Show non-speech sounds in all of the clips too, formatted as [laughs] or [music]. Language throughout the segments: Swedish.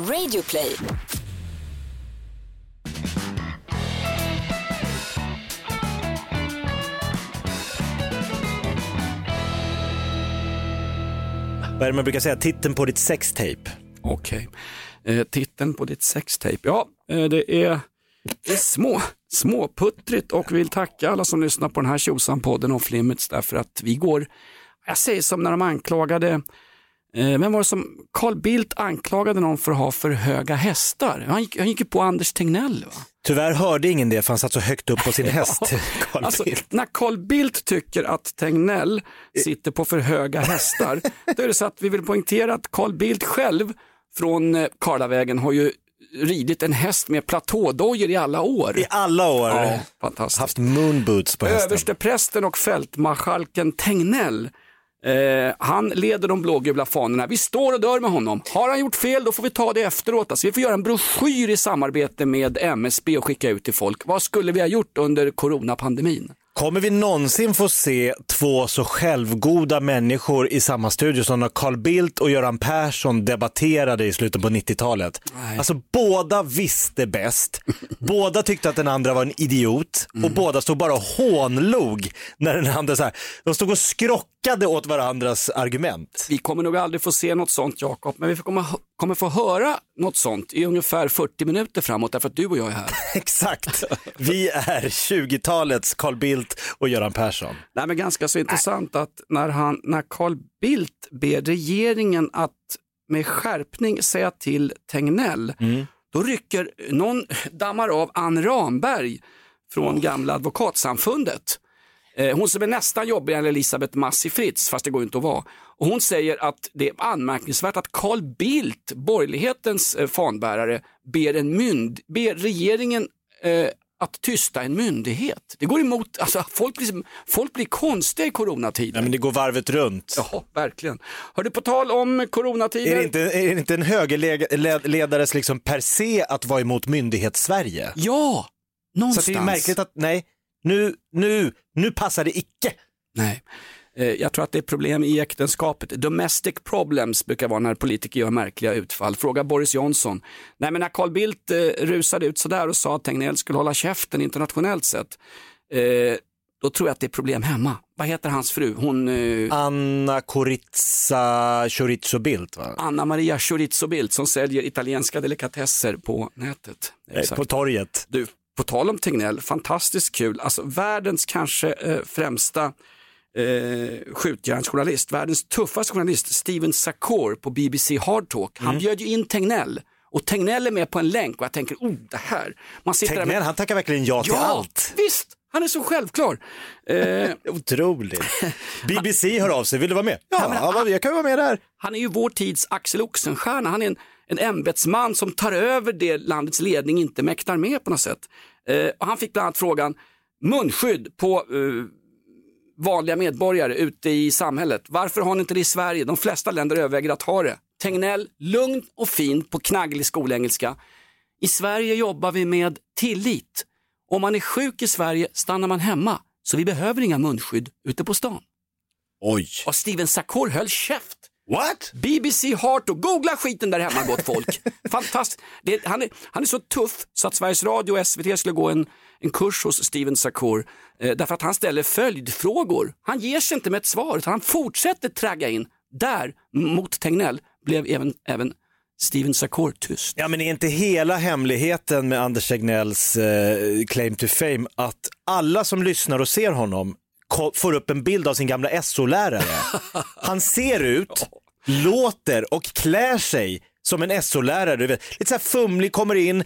Radioplay. Vad är det man brukar säga? Titeln på ditt sextape? Okej. Eh, titeln på ditt sextape? Ja, eh, det är, det är små, småputtrigt och vill tacka alla som lyssnar på den här tjosan-podden Off Limits därför att vi går, jag säger som när de anklagade vem var det som, Carl Bildt anklagade någon för att ha för höga hästar. Han gick, han gick ju på Anders Tegnell. Va? Tyvärr hörde ingen det för han satt så högt upp på sin [laughs] häst. Carl Alltså, när Carl Bildt tycker att Tegnell sitter på för höga hästar, [laughs] då är det så att vi vill poängtera att Carl Bildt själv från eh, Karlavägen har ju ridit en häst med platådojor i alla år. I alla år Ja, fantastiskt. haft moonboots på hästen. Översteprästen och fältmarskalken Tegnell Eh, han leder de blågula fanorna. Vi står och dör med honom. Har han gjort fel då får vi ta det efteråt. Alltså, vi får göra en broschyr i samarbete med MSB och skicka ut till folk. Vad skulle vi ha gjort under coronapandemin? Kommer vi någonsin få se två så självgoda människor i samma studio som när Carl Bildt och Göran Persson debatterade i slutet på 90-talet? Nej. Alltså båda visste bäst, båda tyckte att den andra var en idiot Mm. och båda stod bara och hånlog när den andra så här, de stod och skrockade åt varandras argument. Vi kommer nog aldrig få se något sånt Jakob, men vi får kommer, kommer få höra något sånt i ungefär 40 minuter framåt därför att du och jag är här. [laughs] Exakt, vi är 20-talets Carl Bildt och Göran Persson. Nej, men ganska så intressant att när, han, när Carl Bildt ber regeringen att med skärpning säga till Tegnell, då rycker någon, dammar av Ann Ramberg från gamla advokatsamfundet. Eh, Hon som är nästan jobbigare än Elisabeth Massi Fritz, fast det går inte att vara. Och hon säger att det är anmärkningsvärt att Carl Bildt, borgerlighetens eh, fanbärare, ber, en mynd, ber regeringen eh, att tysta en myndighet. Det går emot, alltså folk blir, folk blir konstiga i coronatider. Ja, men det går varvet runt. Ja, verkligen. Hörde på tal om coronatider. Är det, inte, är det inte en högerledares liksom per se att vara emot myndighets-Sverige? Ja, Så någonstans. att det är märkligt att, nej, nu, nu, nu passar det icke. Nej. Eh, Jag tror att det är problem i äktenskapet. Domestic problems brukar vara när politiker gör märkliga utfall. Fråga Boris Johnson. Nej, men när Carl Bildt eh, rusade ut sådär och sa att Tegnell skulle hålla käften internationellt sett, eh, då tror jag att det är problem hemma. Vad heter hans fru? Hon, eh, Anna Corizza Chorizo Bildt va? Anna Maria Chorizo Bildt som säljer italienska delikatesser på nätet. Eh. På torget. Du, på tal om Tegnell, fantastiskt kul. Alltså världens kanske eh, främsta eh, skjutjärnsjournalist, världens tuffaste journalist, Steven Sakor på BBC Hard Talk. Han bjöd ju in Tegnell och Tegnell är med på en länk och jag tänker, oh det här. Man sitter Tegnell, med... han tackar verkligen ja till Ja, allt. visst, han är så självklar. Eh, [laughs] Otroligt. [laughs] BBC hör av sig, vill du vara med? Ja, men- ja, jag kan vara med där. Han är ju vår tids Axel Oxenstierna. Han är en, en ämbetsman som tar över det landets ledning inte mäktar med på något sätt. Eh, och han fick bland annat frågan munskydd på eh, vanliga medborgare ute i samhället. Varför har ni inte det i Sverige? De flesta länder överväger att ha det. Tegnell, lugn och fin på knagglig skolengelska. I Sverige jobbar vi med tillit. Om man är sjuk i Sverige stannar man hemma. Så vi behöver inga munskydd ute på stan. Oj. Och Steven Sakor höll käft. What? BBC Heart och googla skiten där hemma gott folk. [laughs] Fantastiskt. Det, han, är, han är så tuff så att Sveriges Radio och SVT skulle gå en, en kurs hos Steven Sakor eh, därför att han ställer följdfrågor. Han ger sig inte med ett svar utan han fortsätter tragga in. Där, mot Tegnell, blev även, även Steven Sakor tyst. Ja men är inte hela hemligheten med Anders Tegnells eh, claim to fame att alla som lyssnar och ser honom får upp en bild av sin gamla SO-lärare. [laughs] Han ser ut, låter och klär sig som en SO-lärare. Lite så här fumlig, kommer in,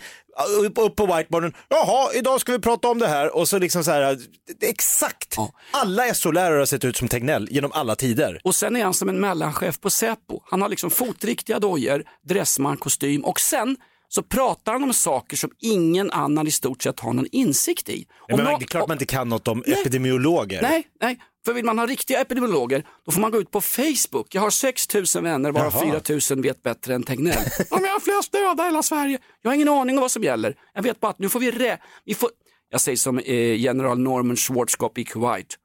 upp, på whiteboarden. Jaha, idag ska vi prata om det här. Och så liksom så här, exakt. Ja. Alla SO-lärare har sett ut som Tegnell genom alla tider. Och sen är han som en mellanchef på Säpo. Han har liksom fotriktiga dojor, dressman, kostym och sen så pratar han om saker som ingen annan i stort sett har någon insikt i. Om men nå- det är klart man inte kan något om Nej. epidemiologer. Nej, nej, för vill man ha riktiga epidemiologer då får man gå ut på Facebook. Jag har 6 000 vänner varav Jaha. 4 000 vet bättre än Tegnell. Om jag har flest döda i hela Sverige. Jag har ingen aning om vad som gäller. Jag vet bara att nu får vi rä... Vi får... Jag säger som eh, general Norman Schwarzkopf i Kuwait.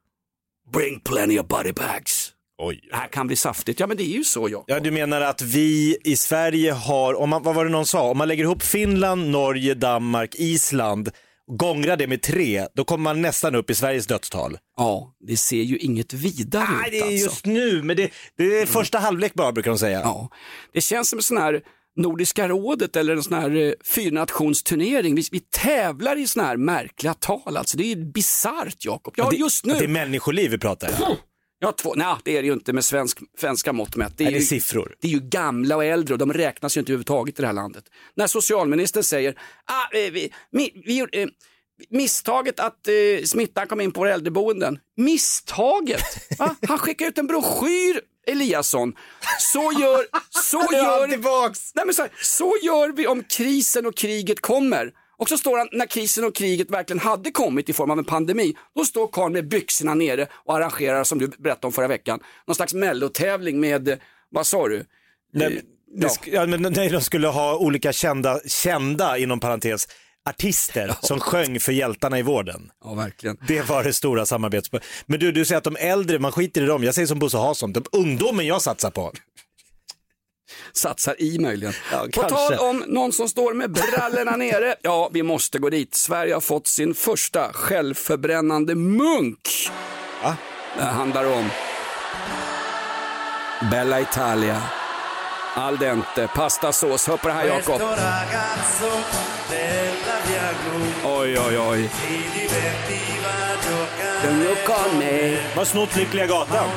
Bring plenty of body bags. Oj. Det här kan bli saftigt. Ja men det är ju så Jakob. Ja, du menar att vi i Sverige har, om man, vad var det någon sa, om man lägger ihop Finland, Norge, Danmark, Island, gångrar det med tre, då kommer man nästan upp i Sveriges dödstal. Ja, det ser ju inget vidare Nej, ut det är alltså. just nu, men det, det är första halvlek bara brukar de säga. Ja, det känns som en sån här Nordiska rådet eller en sån här eh, fyrnationsturnering. Vi, vi tävlar i såna här märkliga tal. Alltså, det är bisarrt Jakob. Ja, det, just Det är nu. människoliv vi pratar om. Har två, nej det är det ju inte med svensk, svenska mått mätt. Det är, Nej, det är ju, siffror. det är ju gamla och äldre och de räknas ju inte överhuvudtaget i det här landet. När socialministern säger, ah, eh, vi, vi, vi, eh, misstaget att eh, smittan kom in på våra äldreboenden. Misstaget? Va? Han skickar ut en broschyr Eliasson. Så gör, så gör, nej men så, här, så gör vi om krisen och kriget kommer. Och så står han, när krisen och kriget verkligen hade kommit i form av en pandemi, då står Karl med byxorna nere och arrangerar, som du berättade om förra veckan, någon slags mellotävling med, eh, vad sa du? Nej, det ja. ja, men nej, de skulle ha olika kända, kända inom parentes, artister som sjöng för hjältarna i vården. Ja, verkligen. Det var det stora samarbets... Men du, du säger att de äldre, man skiter i dem. Jag säger som Bosse Hansson, de ungdomen jag satsar på. Satsar i möjligen. Ja, På kanske. tal om någon som står med brallorna [laughs] nere, ja vi måste gå dit. Sverige har fått sin första självförbrännande munk. Va? Det handlar om Bella Italia, al dente, pastasås. Hör på det här Jakob. Oj, oj, oj. Vad snott Lyckliga Gatan?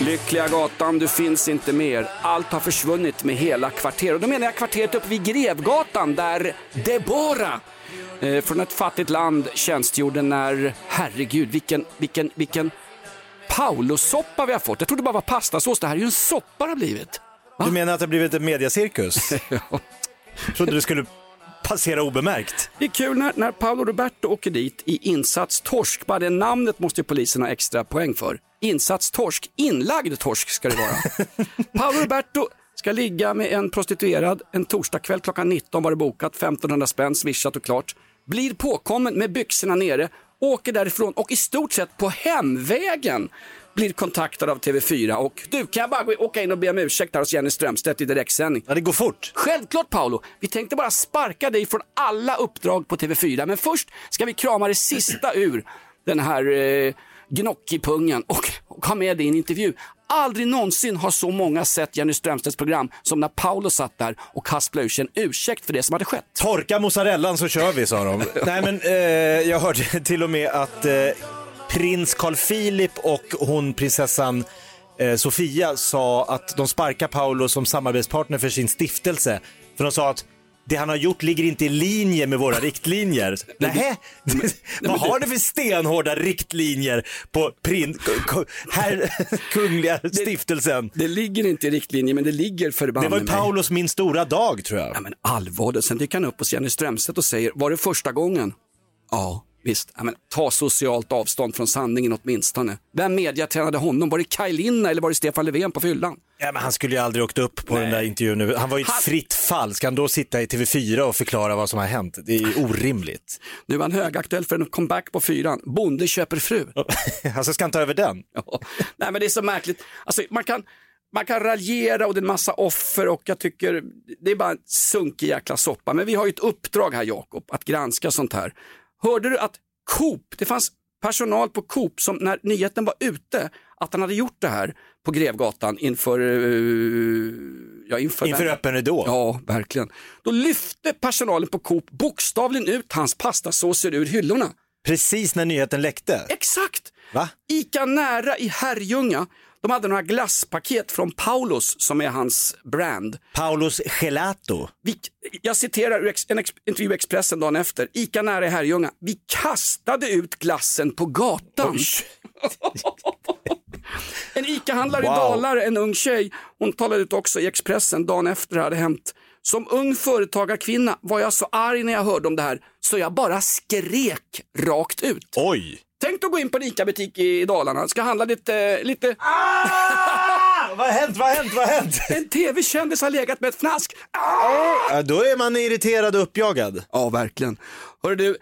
Lyckliga gatan, du finns inte mer. Allt har försvunnit med hela kvarteret. Och då menar jag kvarteret uppe vid Grevgatan där Deborah eh, från ett fattigt land tjänstgjorde när, herregud, vilken, vilken, vilken Paulosoppa vi har fått. Jag trodde det bara var pastasås, det här är ju en soppa det har blivit. Du menar att det har blivit en mediacirkus? [laughs] Trodde du skulle passera obemärkt. Det är kul när, när Paolo Roberto åker dit i insats torsk. Bara det namnet måste ju polisen ha extra poäng för. Insats torsk, inlagd torsk ska det vara. [laughs] Paolo Roberto ska ligga med en prostituerad en torsdagkväll klockan 19 var det bokat, 1500 spänn swishat och klart. Blir påkommen med byxorna nere, åker därifrån och i stort sett på hemvägen blir kontaktad av TV4 och du kan jag bara gå, åka in och be om ursäkt här hos Jenny Strömstedt i direktsändning. Ja, det går fort. Självklart Paolo, vi tänkte bara sparka dig från alla uppdrag på TV4 men först ska vi krama det sista ur den här eh, gnockipungen och, och [laughs] ha med dig i en intervju. Aldrig någonsin har så många sett Jenny Strömstedts program som när Paolo satt där och hasplade ur sig en ursäkt för det som hade skett. Torka mozzarellan så kör vi, sa de. [laughs] Nej, men eh, jag hörde till och med att eh, prins Carl Philip och hon prinsessan eh, Sofia sa att de sparkar Paolo som samarbetspartner för sin stiftelse. För de sa att det han har gjort ligger inte i linje med våra riktlinjer. Nähä? [laughs] Vad har ni för stenhårda riktlinjer på prins, här, [laughs] kungliga stiftelsen? Det ligger inte i riktlinje men det ligger förbanne Det var ju. Paulos min stora dag tror jag. Ja, men allvarligt, sen dyker han upp hos Jenny Strömstedt och säger, var det första gången? Ja, visst. Ja, men, ta socialt avstånd från sanningen åtminstone. Vem mediatränade honom? Var det Kaj Linna eller var det Stefan Löfven på fyllan? Ja, men han skulle ju aldrig åkt upp på den där intervjun nu. Han var ju ett Han- fritt fall. Ska han då sitta i TV4 och förklara vad som har hänt? Det är ju [laughs] orimligt. Nu är han högaktuell för en comeback på fyran. Bonde köper fru. [laughs] Alltså ska han ta över den? Ja. Nej men det är så märkligt. Alltså, man, kan, man kan raljera och det är en massa offer och jag tycker det är bara en sunkig jäkla soppa. Men vi har ju ett uppdrag här Jakob att granska sånt här. Hörde du att Coop, det fanns personal på Coop som när nyheten var ute att han hade gjort det här på Grevgatan inför, eh, ja, inför, Inför öppen ridå? Ja, verkligen. Då lyfte personalen på Coop bokstavligen ut hans pastasåser ur hyllorna. Precis när nyheten läckte? Exakt! Va? Ica Nära i Herrljunga, de hade några glasspaket från Paulos som är hans brand. Paulos Gelato. Vi, jag citerar ur en intervju i Expressen dagen efter. Ica Nära i Herrljunga, vi kastade ut glassen på gatan. [laughs] En ICA-handlare Wow. i Dalarö, en ung tjej, hon talade ut också i Expressen dagen efter det hade hänt. Som ung företagarkvinna var jag så arg när jag hörde om det här så jag bara skrek rakt ut. Oj! Tänk att gå in på en ICA-butik i Dalarna, ska handla lite, lite Ah, vad har hänt? Vad har hänt? Vad har hänt? en tv-kändis har legat med ett fnask. Ja, då är man irriterad och uppjagad. Ja, verkligen. Hörru du,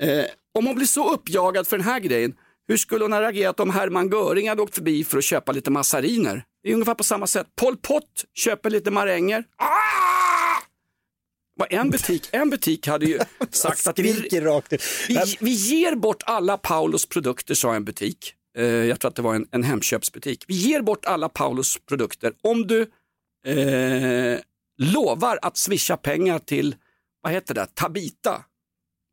eh, om hon blir så uppjagad för den här grejen, Hur skulle hon ha reagerat om Hermann Göring hade åkt förbi för att köpa lite massariner? Det är ungefär på samma sätt. Pol Pot köper lite maränger. Ah! En butik, en butik hade ju [laughs] sagt att vi, vi, vi ger bort alla Paulos produkter, sa en butik. Eh, jag tror att det var en, en Hemköpsbutik. Vi ger bort alla Paulos produkter om du eh, lovar att swisha pengar till, vad heter det, Tabita.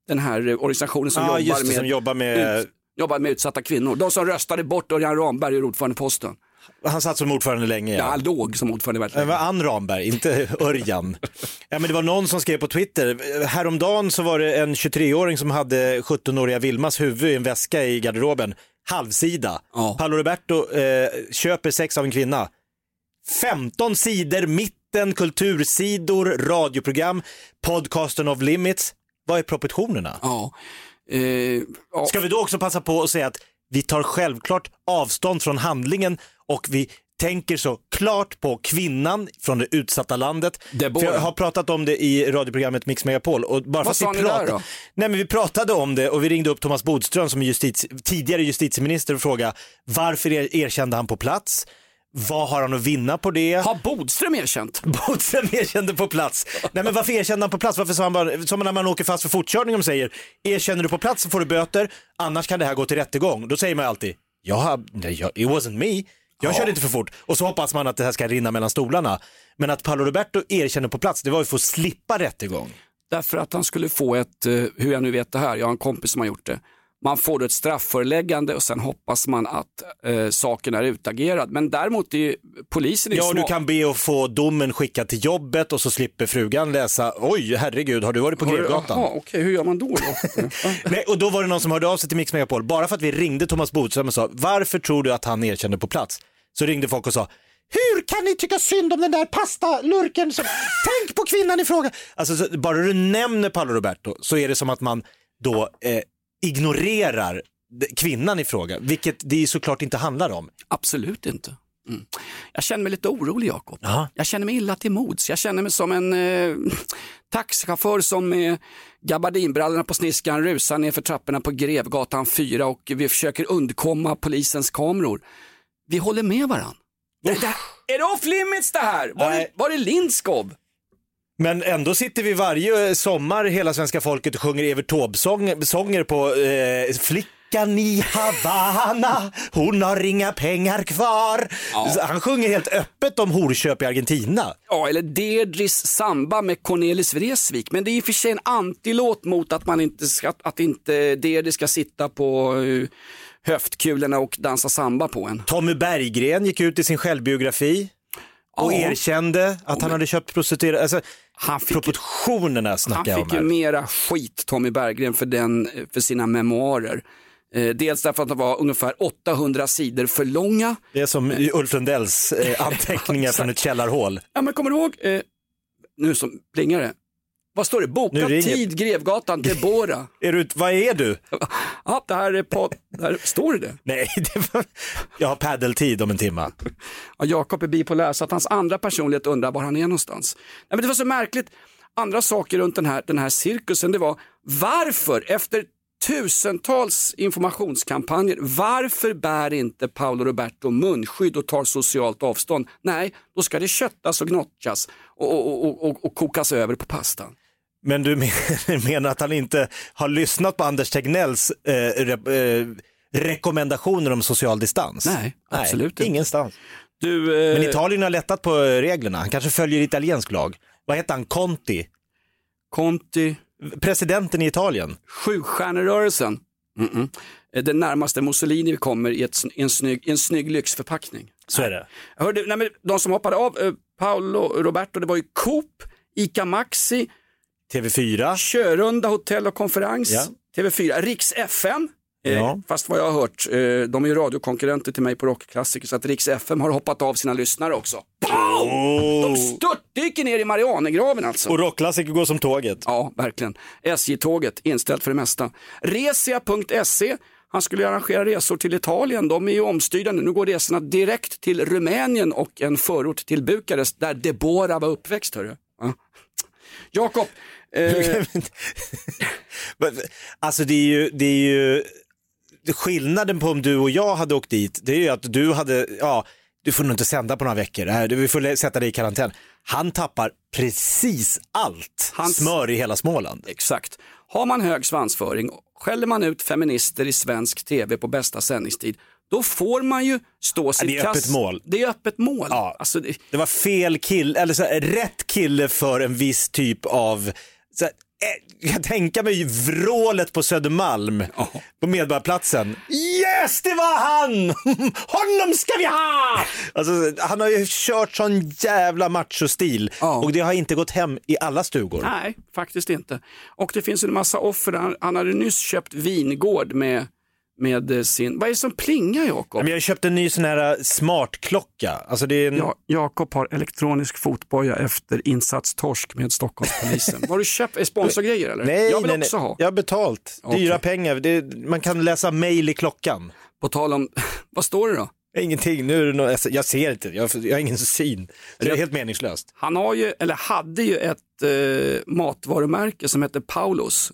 Den här organisationen som, Ja, jobbar, det, med, som jobbar med- ut, jobbar med utsatta kvinnor. De som röstade bort Örjan Ramberg ur ordförandeposten. Han satt som ordförande länge. Ja, Ja. han låg som ordförande väldigt Det länge. var Ann Ramberg, inte [laughs] Örjan. Ja, men det var någon som skrev på Twitter, häromdagen så var det en 23-åring som hade 17-åriga Vilmas huvud i en väska i garderoben, halvsida. Ja. Paolo Roberto eh, köper sex av en kvinna. 15 sidor, mitten, kultursidor, radioprogram, podcasten of limits. Vad är proportionerna? Ja. Eh, ja. Ska vi då också passa på att säga att vi tar självklart avstånd från handlingen och vi tänker så klart på kvinnan från det utsatta landet. Deborah. För jag har pratat om det i radioprogrammet Mix Megapol. Och bara att sa vi ni där då? Nej, men vi pratade om det och vi ringde upp Thomas Bodström som är justitie, tidigare justitieminister och frågade varför er- erkände han på plats? Vad har han att vinna på det? Har Bodström erkänt? [laughs] Bodström erkände på plats. Nej men varför erkände han på plats? Varför sa han bara, som när man åker fast för fortkörning och säger, erkänner du på plats så får du böter, annars kan det här gå till rättegång. Då säger man alltid, jag, nej, jag, it wasn't me, jag körde inte för fort. Och så hoppas man att det här ska rinna mellan stolarna. Men att Paolo Roberto erkänner på plats, det var ju för att slippa rättegång. Därför att han skulle få ett, eh, hur jag nu vet det här, jag har en kompis som har gjort det. Man får då ett straffföreläggande och sen hoppas man att eh, saken är utagerad. Men däremot är ju polisen är Ja, och du kan be att få domen skickad till jobbet och så slipper frugan läsa, oj herregud, har du varit på Grevgatan? Jaha, okej, hur gör man då? då? [laughs] Nej, och då var det någon som hörde av sig till Mix Megapol, bara för att vi ringde Thomas Bodström och sa, varför tror du att han erkände på plats? Så ringde folk och sa, hur kan ni tycka synd om den där pastalurken? Som... [laughs] Tänk på kvinnan i fråga. Alltså, så, bara du nämner Paolo Roberto så är det som att man då eh, ignorerar kvinnan i fråga, vilket det såklart inte handlar om. Absolut inte. Mm. Jag känner mig lite orolig Jakob. Ja. Jag känner mig illa till mods. Jag känner mig som en eh, taxichaufför som med gabardinbrallorna på sniskan rusar ner för trapporna på Grevgatan 4 och vi försöker undkomma polisens kameror. Vi håller med varandra. Det, det, är det off limits det här? Var, det, Nej. var det Lindskov? Men ändå sitter vi varje sommar, hela svenska folket, och sjunger Evert Taube-sånger på eh, Flickan i Havana, hon har inga pengar kvar. Så Han sjunger helt öppet om horköp i Argentina. Ja, eller Deirdres samba med Cornelis Vreeswijk. Men det är i och för sig en antilåt mot att man inte ska, att inte Deirdre ska sitta på uh, höftkulorna och dansa samba på en. Tommy Berggren gick ut i sin självbiografi och Ja. erkände att han hade köpt prostituerade. Alltså, Han fick, proportionerna han snackar jag om fick ju mera skit, Tommy Berggren, för, den, för sina memoarer. Eh, dels därför att de var ungefär 800 sidor för långa. Det är som Ulf Lundells eh, [laughs] anteckningar från ett källarhål. Ja, men kommer du ihåg, eh, nu som det, vad står det? Boka tid, Grevgatan, Debora. [laughs] Är du, vad är du? [laughs] ja, det här är på, där står det det? Nej, [laughs] det var, jag har paddeltid om en timme. Ja, Jakob är bipolär så att hans andra personlighet undrar var han är någonstans. Nej, men det var så märkligt. Andra saker runt den här, den här cirkusen, det var varför efter tusentals informationskampanjer, varför bär inte Paolo Roberto munskydd och tar socialt avstånd? Nej, då ska det köttas och gnottas och, och, och, och, och kokas över på pastan. Men du men- [laughs] menar att han inte har lyssnat på Anders Tegnells eh, re, eh, rekommendationer om social distans? Nej, absolut inte. Ingenstans. Du, eh, Men Italien har lättat på reglerna. Han kanske följer italiensk lag. Vad heter han? Conti? Conti, Presidenten i Italien. Sjustjärnerörelsen, Mm-mm. Eh, det närmaste Mussolini vi kommer i, ett, i en, snygg, i en snygg lyxförpackning. Så är det. Hörde, nej men de som hoppade av, eh, Paolo Roberto, det var ju Coop, Ica Maxi, TV4. Körunda hotell och konferens, Ja. TV4, Riks FM. Eh, Ja. Fast vad jag har hört, eh, de är ju radiokonkurrenter till mig på Rockklassiker så att Riks FM har hoppat av sina lyssnare också. Pow! De störtdyker ner i Marianergraven alltså. Och rockklassiker går som tåget. Ja, verkligen. SJ-tåget, inställt för det mesta. Resia.se, han skulle arrangera resor till Italien. De är ju omstyrda nu. Nu går resorna direkt till Rumänien och en förort till Bukarest där Deborah var uppväxt. Hörru. Ja. Jakob, eh, [laughs] alltså det är ju, det är ju skillnaden på om du och jag hade åkt dit, det är ju att du hade, ja, du får nog inte sända på några veckor, vi får sätta dig i karantän. Han tappar precis allt Hans- smör i hela Småland. Exakt. Har man hög svansföring, skäller man ut feminister i svensk tv på bästa sändningstid, då får man ju stå sitt det är kast. öppet mål. Det är öppet mål. Ja. Alltså, det, Det var fel kille, eller så här, rätt kille för en viss typ av, så här, eh, jag kan tänka mig vrålet på Södermalm Ja. på Medborgarplatsen. Yes, det var han! [laughs] Honom ska vi ha! Alltså, han har ju kört sån jävla machostil Ja. och det har inte gått hem i alla stugor. nej, faktiskt inte. Och det finns en massa offer. Han, han hade nyss köpt vingård med, med eh, sin... Vad är det som plingar Jakob? Jag har köpt en ny sån här uh, smartklocka. Alltså det är en... Ja, Jakob har elektronisk fotboja efter insatstorsk med Stockholmspolisen. [laughs] Har du köpt? Sponsorgrejer eller? Nej, jag vill nej, också nej. ha. Jag har betalt. Dyra pengar. Det, man kan läsa mail i klockan. På tal om, [laughs] vad står det då? Ingenting, nu är något, jag ser inte, jag, jag har ingen syn. Det är helt meningslöst. Han har ju, eller hade ju ett eh, matvarumärke som heter Paulos.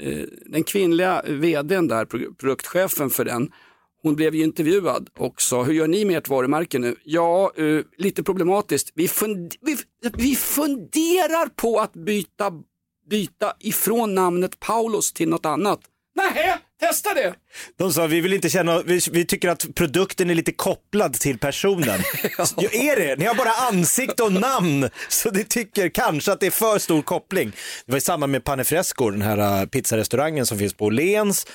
Eh, den kvinnliga vdn där, produktchefen för den, hon blev ju intervjuad och sa, hur gör ni med ert varumärke nu? Ja, uh, lite problematiskt. Vi, fund vi, vi funderar på att byta, byta ifrån namnet Paulos till något annat. Nähä! Testa det! De sa, vi vill inte känna, vi, vi tycker att produkten är lite kopplad till personen. [laughs] ja. är det? Ni har bara ansikte och namn, så ni tycker kanske att det är för stor koppling. Det var i samband med Panefresco, den här uh, pizzarestaurangen som finns på Åhléns,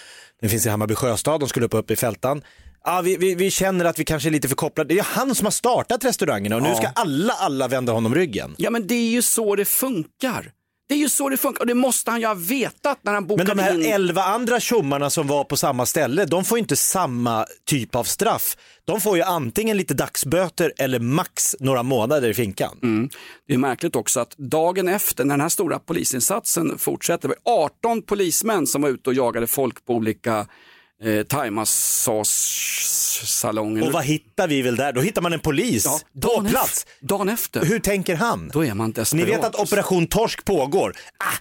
den finns i Hammarby Sjöstad, de skulle upp, upp i Fältan. Ja, vi, vi, vi känner att vi kanske är lite för kopplade. Det är han som har startat restaurangerna och nu ska alla, alla vända honom ryggen. Ja, men det är ju så det funkar. Det är ju så det funkar och det måste han ju ha vetat när han Men bokade de här in. elva andra tjommarna som var på samma ställe, de får ju inte samma typ av straff. De får ju antingen lite dagsböter eller max några månader i finkan. Mm. Det är märkligt också att dagen efter när den här stora polisinsatsen fortsätter, det var 18 polismän som var ute och jagade folk på olika eh, thaimassage-salonger. Och vad hittar vi väl där? Då hittar man en polis Ja, på dagen plats. Efter, dagen efter, Hur tänker han? då är man Ni desperat. vet att Operation Torsk pågår. Ah,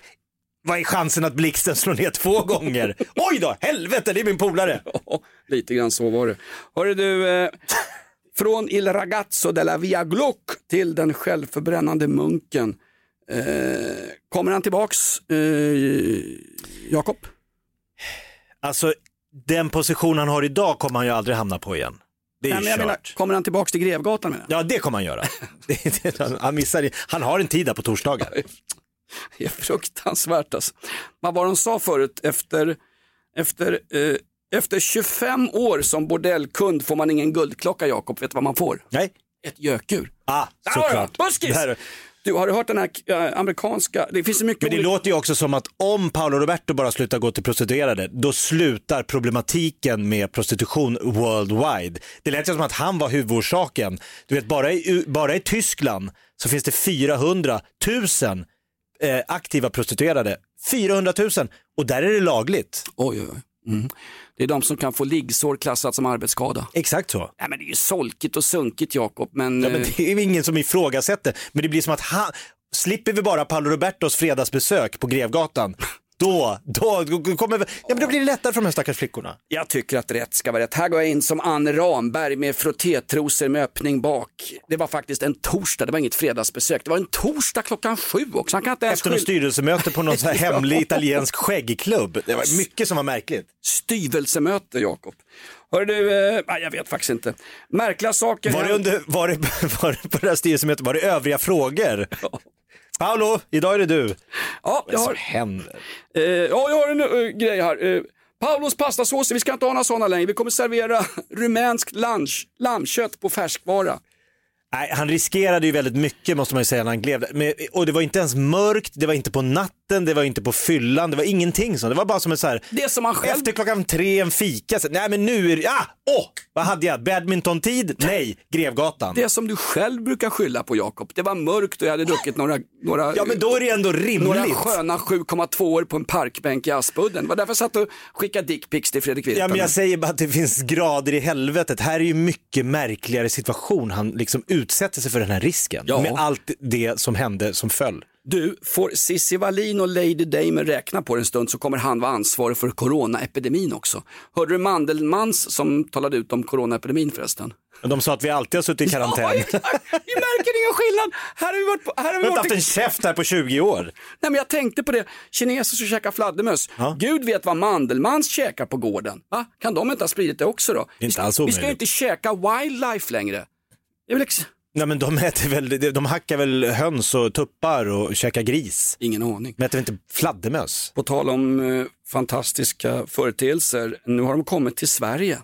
vad är chansen att blixten slår ner två gånger? [laughs] Oj då, helvete, det är min polare. [laughs] Ja, lite grann så var det. Hörru du, eh, från Il ragazzo della Via Gluck till den självförbrännande munken. Eh, kommer han tillbaks, eh, Jakob? Alltså, den position han har idag kommer han ju aldrig hamna på igen. Det är Nej, men jag kört. menar, kommer han tillbaks till Grevgatan? Menar? Ja, det kommer han göra. [laughs] Det- det- han, missar, det. han har en tid där på torsdagar. Det är fruktansvärt alltså. Vad var de sa förut, efter, efter, eh, efter 25 år som bordellkund får man ingen guldklocka Jakob, vet du vad man får? Nej, Ett gökur. ah, såklart. Buskis! Du, har du hört den här eh, amerikanska, det finns så mycket Men det olika- låter ju också som att om Paolo Roberto bara slutar gå till prostituerade, då slutar problematiken med prostitution worldwide. Det lät ju som att han var huvudorsaken. Du vet, bara i, bara i Tyskland så finns det 400 000 eh, aktiva prostituerade. 400 000 och där är det lagligt. Oj, oj, oj. Mm. Det är de som kan få liggsår klassat som arbetsskada. Exakt så. Nej, men det är ju solkigt och sunkigt Jakob, men, Ja, men eh, det är ju ingen som ifrågasätter, men det blir som att han, slipper vi bara Paolo Robertos fredagsbesök på Grevgatan, då, då, då, kommer, ja, men då blir det lättare för de här stackars flickorna. jag tycker att rätt ska vara rätt. Här går jag in som Anne Ramberg med frottétrosor med öppning bak. Det var faktiskt en torsdag, det var inget fredagsbesök. Det var en torsdag klockan sju också. Han kan inte ens Efter något styrelsemöte på någon sån här [laughs] hemlig italiensk skäggklubb. Det var mycket som var märkligt. Styvelsemöte, Jakob. Hör du, eh, jag vet faktiskt inte. Märkliga saker. Var det, under, var det, [laughs] var det på det här styrelsemötet, var det övriga frågor? Paolo, idag är det du. Ja, Vad jag som har, händer? eh, ja, jag har en eh, grej här. Uh, Paulos pastasåser, vi ska inte ha några sådana längre. Vi kommer servera [laughs] rumänskt lunch, lammkött på färskvara. Nej, han riskerade ju väldigt mycket måste man ju säga när han gled. Men, och det var inte ens mörkt, det var inte på natten, det var inte på fyllan, det var ingenting sånt. Det var bara som en så här, Det som han själv efter klockan tre en fika. Så, nej men nu är det, ah, åh, vad hade jag? Badmintontid? Nej, Grevgatan. Det som du själv brukar skylla på Jakob, det var mörkt och jag hade druckit några, några, Ja men då är det ändå några rimligt. sköna 7,2 år på en parkbänk i Aspudden. Det var därför jag satt och skickade dickpics till Fredrik Ja, Virtanen. men jag säger bara att det finns grader i helvetet. Här är ju mycket märkligare situation. Han liksom utsätter sig för den här risken Ja. med allt det som hände som föll. Du, får Cissi Wallin och Lady Damer räkna på det en stund så kommer han vara ansvarig för coronaepidemin också. Hörde du Mandelmans som talade ut om coronaepidemin förresten? De sa att vi alltid har suttit i karantän. Ja, exakt. vi märker ingen skillnad. Här har vi varit på, här har Vi vi har inte haft en käft här på 20 år. Nej, men jag tänkte på det, kineser som käkar fladdermöss. Ja. Gud vet vad Mandelmans käkar på gården. Va? Kan de inte ha spridit det också då? Inte vi, ska, alls vi ska ju omöjligt. inte käka wildlife längre. Är väl ex- Nej men de äter väl, de hackar väl höns och tuppar och käkar gris. ingen aning. De äter väl inte fladdermöss? På tal om eh, fantastiska företeelser, nu har de kommit till Sverige.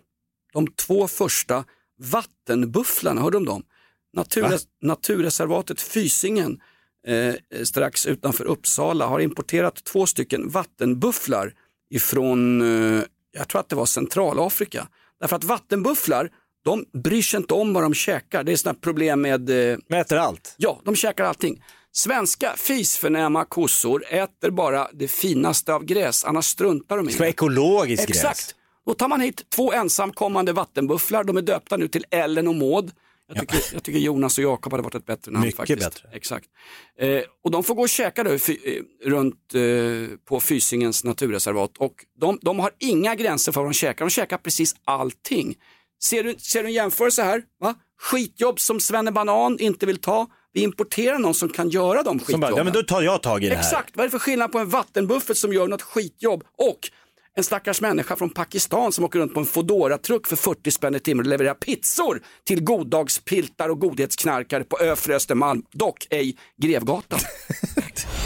De två första vattenbufflarna, hörde du om dem? Naturres naturreservatet Fysingen eh, strax utanför Uppsala har importerat två stycken vattenbufflar ifrån, eh, jag tror att det var Centralafrika. Därför att vattenbufflar, de bryr sig inte om vad de käkar. Det är sådana problem med eh, äter allt. Ja, de käkar allting. Svenska fisförnäma kossor äter bara det finaste av gräs, annars struntar de i Det det. ekologiskt gräs. Exakt. Då tar man hit två ensamkommande vattenbufflar, de är döpta nu till Ellen och Maud. Jag tycker, jag tycker Jonas och Jakob hade varit ett bättre namn Mycket faktiskt. bättre. Exakt. Eh, och de får gå och käka då, eh, runt eh, på Fysingens naturreservat och de, de har inga gränser för vad de käkar, de käkar precis allting. Ser du, ser du en jämförelse här? Va? Skitjobb som Svenne Banan inte vill ta, vi importerar någon som kan göra de skitjobben. bara, ja men då tar jag tag i det här. Exakt, vad är det för skillnad på en vattenbuffert som gör något skitjobb och en stackars människa från Pakistan som åker runt på en Foodora-truck för 40 spänn i timmen och levererar pizzor till goddagspiltar och godhetsknarkare på Öfre Östermalm, dock ej Grevgatan. [laughs]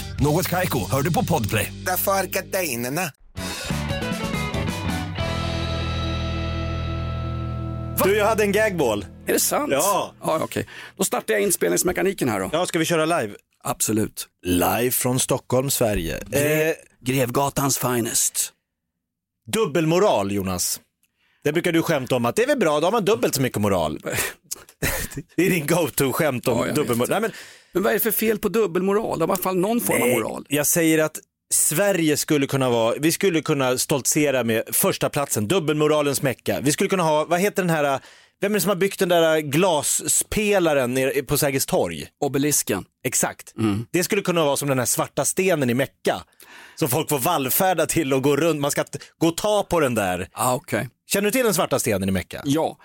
Något Kaiko, hör du på Podplay. Därför är gardinerna. Du, jag hade en gagball. Är det sant? Ja. ja Okej, då startar jag inspelningsmekaniken här då. Ja, ska vi köra live? Absolut. Live från Stockholm, Sverige. Eh, Grevgatans finest. dubbelmoral, Jonas. Det brukar du skämta om att det är väl bra, då har man dubbelt så mycket moral. [laughs] det är din go-to-skämt om Ja, jag dubbelmoral. Nej, men, Men vad är det för fel på dubbelmoral? Det har i alla fall någon form av moral. Jag säger att Sverige skulle kunna vara, vi skulle kunna stoltsera med första platsen, dubbelmoralens mecka. Vi skulle kunna ha, vad heter den här, vem är det som har byggt den där glasspelaren nere på Sergels torg? Obelisken. Exakt. Det skulle kunna vara som den här svarta stenen i Mecka. Som folk får vallfärda till och gå runt, man ska gå och ta på den där. Ah, Okej. Känner du till den svarta stenen i Mecka? Ja,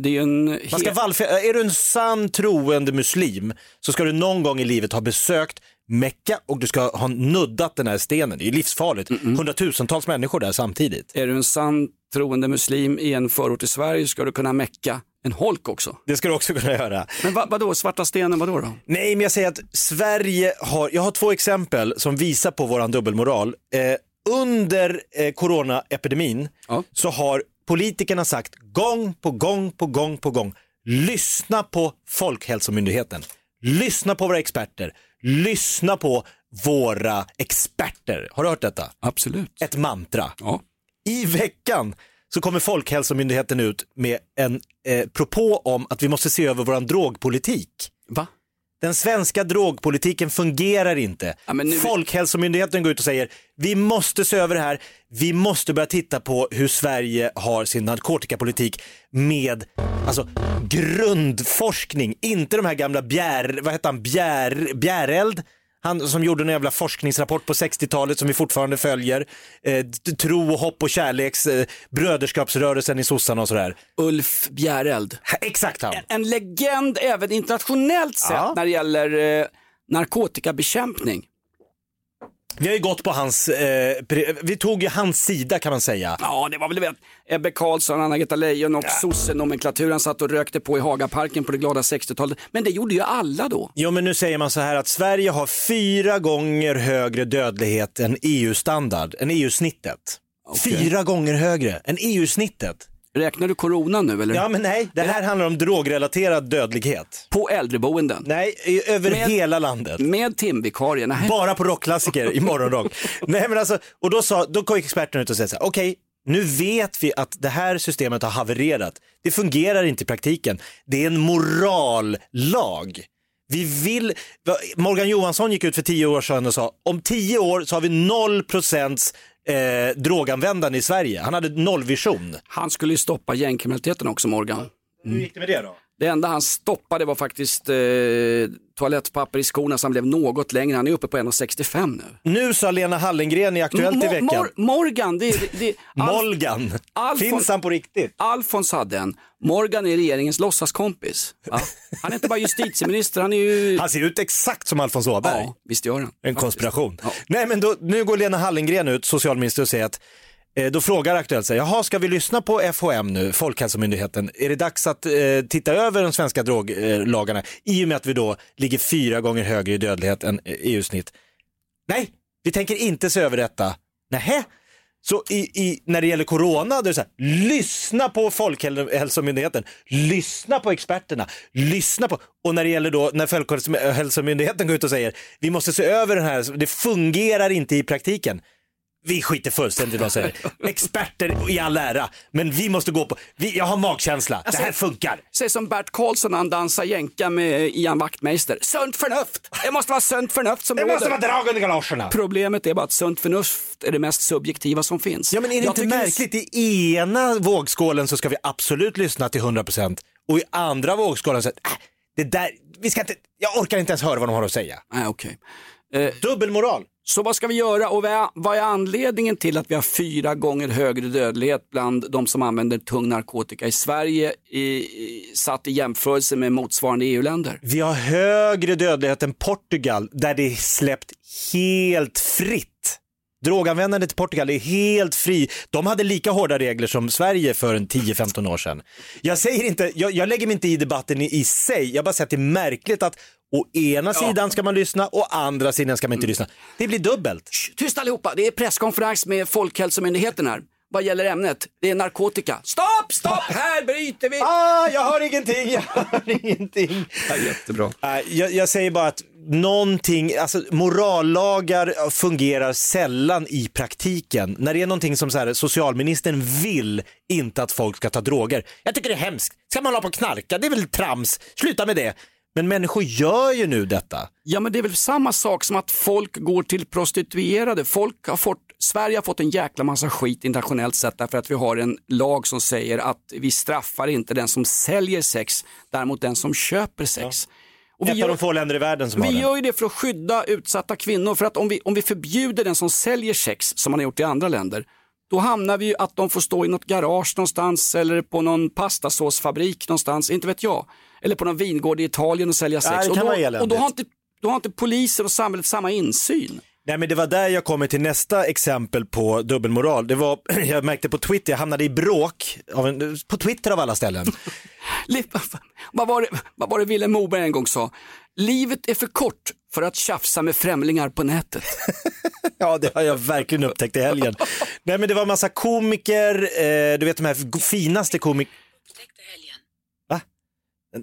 det är en... Man ska vallfärda, är du en sann troende muslim så ska du någon gång i livet ha besökt Mecka och du ska ha nuddat den här stenen. Det är ju livsfarligt. Hundratusentals människor där samtidigt. Är du en sann troende muslim i en förort i Sverige ska du kunna mecka en holk också. Det ska du också kunna göra. Men vad, vadå, svarta stenen, vadå då? Nej, men jag säger att Sverige har, jag har två exempel som visar på våran dubbelmoral. Eh, under eh, coronaepidemin Ja. så har politikerna sagt gång på gång på gång på gång, lyssna på Folkhälsomyndigheten, lyssna på våra experter, lyssna på våra experter. Har du hört detta? Absolut. Ett mantra. Ja. I veckan så kommer Folkhälsomyndigheten ut med en eh, propå om att vi måste se över våran drogpolitik. Va? Den svenska drogpolitiken fungerar inte. Ja, nu- Folkhälsomyndigheten går ut och säger vi måste se över det här. Vi måste börja titta på hur Sverige har sin narkotikapolitik med alltså, grundforskning, inte de här gamla bjär, vad heter han, bjär, Bjäreld. Han som gjorde en jävla forskningsrapport på 60-talet som vi fortfarande följer. Eh, tro, och hopp och kärleks, eh, bröderskapsrörelsen i sossarna och sådär. Ulf Bjäreld. Ha, Exakt han. En legend även internationellt sett Ja. när det gäller eh, narkotikabekämpning. Vi har ju gått på hans, eh, vi tog ju hans sida kan man säga. Ja, det var väl vet, Ebbe Carlsson, Anna-Greta Leijon och sossenomenklaturen satt och rökte på i Hagaparken på det glada 60-talet. Men det gjorde ju alla då. Jo men nu säger man så här att Sverige har fyra gånger högre dödlighet än EU-standard, än EU-snittet. Fyra gånger högre än EU-snittet. Räknar du corona nu eller? Ja men nej, det här handlar om drogrelaterad dödlighet. På äldreboenden? Nej, i- över Med- hela landet. Med timvikarier? Nej. Bara på rockklassiker i morgonrock. [laughs] Nej men alltså, och då, sa, då kom experterna ut och sa så här, okej, nu vet vi att det här systemet har havererat. Det fungerar inte i praktiken. Det är en morallag. Vi vill, Morgan Johansson gick ut för tio år sedan och sa, om tio år så har vi noll procents eh, droganvändande i Sverige. Han hade nollvision. Han skulle ju stoppa gängkriminaliteten också Morgan. Hur gick det med det då? Det enda han stoppade var faktiskt eh, toalettpapper i skorna så han blev något längre. Han är uppe på 1,65 nu. Nu sa Lena Hallengren i Aktuellt i Mo- veckan, Mor- Morgan, det, det, det, Alf, Molgan, Alfons- finns han på riktigt? Alfons hade en. Morgan är regeringens låtsaskompis. Ja. Han är inte bara justitieminister, han är ju... Han ser ut exakt som Alfons Åberg. Ja, visst gör han. En konspiration. Ja. Nej men då, nu går Lena Hallengren ut, socialminister, och säger att Eh, då frågar Aktuellt sig, jaha ska vi lyssna på FHM nu, Folkhälsomyndigheten, är det dags att eh, titta över de svenska droglagarna i och med att vi då ligger fyra gånger högre i dödlighet än eh, e EU-snitt? Nej, vi tänker inte se över detta. Nähä? Så i, i, när det gäller corona, då är det så här, lyssna på Folkhälsomyndigheten, lyssna på experterna, lyssna på, och när det gäller då, när Folkhälsomyndigheten går ut och säger, vi måste se över den här, det fungerar inte i praktiken. Vi skiter fullständigt i vad de säger. Experter i all ära, men vi måste gå på, vi, jag har magkänsla, det här funkar. Säg som Bert Karlsson när han dansar jänka med Ian Wachtmeister. Sunt förnuft! Det måste vara sunt förnuft som Det måste råder. vara drag under galoscherna. Problemet är bara att sunt förnuft är det mest subjektiva som finns. Ja men är det Jag inte märkligt? I ena vågskålen så ska vi absolut lyssna till 100% och i andra vågskålen så äh, det där, vi ska inte, jag orkar inte ens höra vad de har att säga. Nej, okej. Dubbelmoral. Så vad ska vi göra och vad är, anledningen till att vi har fyra gånger högre dödlighet bland de som använder tung narkotika i Sverige i, i, satt i jämförelse med motsvarande EU-länder? Vi har högre dödlighet än Portugal där det är släppt helt fritt. Droganvändandet i Portugal är helt fri. De hade lika hårda regler som Sverige för en 10-15 år sedan. Jag säger inte, jag, jag lägger mig inte i debatten i, i sig, jag bara säger att det är märkligt att å ena sidan ska man lyssna och å andra sidan ska man inte lyssna. Det blir dubbelt. Tyst allihopa, det är presskonferens med Folkhälsomyndigheten här. Vad gäller ämnet? Det är narkotika. Stopp, stopp, här bryter vi! Ah, jag har ingenting, jag har ingenting. Ja, jättebra. Jag, jag säger bara att någonting, alltså morallagar fungerar sällan i praktiken. När det är någonting som så här, socialministern vill inte att folk ska ta droger. Jag tycker det är hemskt. Ska man hålla på och knarka? Det är väl trams. Sluta med det. Men människor gör ju nu detta. Ja men det är väl samma sak som att folk går till prostituerade. Folk har fått, Sverige har fått en jäkla massa skit internationellt sett därför att vi har en lag som säger att vi straffar inte den som säljer sex, däremot den som köper sex. Och Ett av de få länder i världen som har Vi det. gör ju det för att skydda utsatta kvinnor. För att om vi, om vi förbjuder den som säljer sex, som man har gjort i andra länder, då hamnar vi ju att de får stå i något garage någonstans eller på någon pastasåsfabrik någonstans, inte vet jag. Eller på någon vingård i Italien och sälja sex. kan och, då, och då har inte då har inte polisen och samhället samma insyn. Nej men det var där jag kommer till nästa exempel på dubbelmoral. Det var, [clears throat] jag märkte på Twitter, jag hamnade i bråk, av en, på Twitter av alla ställen. [laughs] Vad var, det, vad var det Vilhelm Moberg en gång sa? Livet är för kort för att tjafsa med främlingar på nätet. [laughs] Ja, det har jag verkligen upptäckt i helgen. [laughs] Nej, men det var en massa komiker, eh, du vet de här finaste komiker.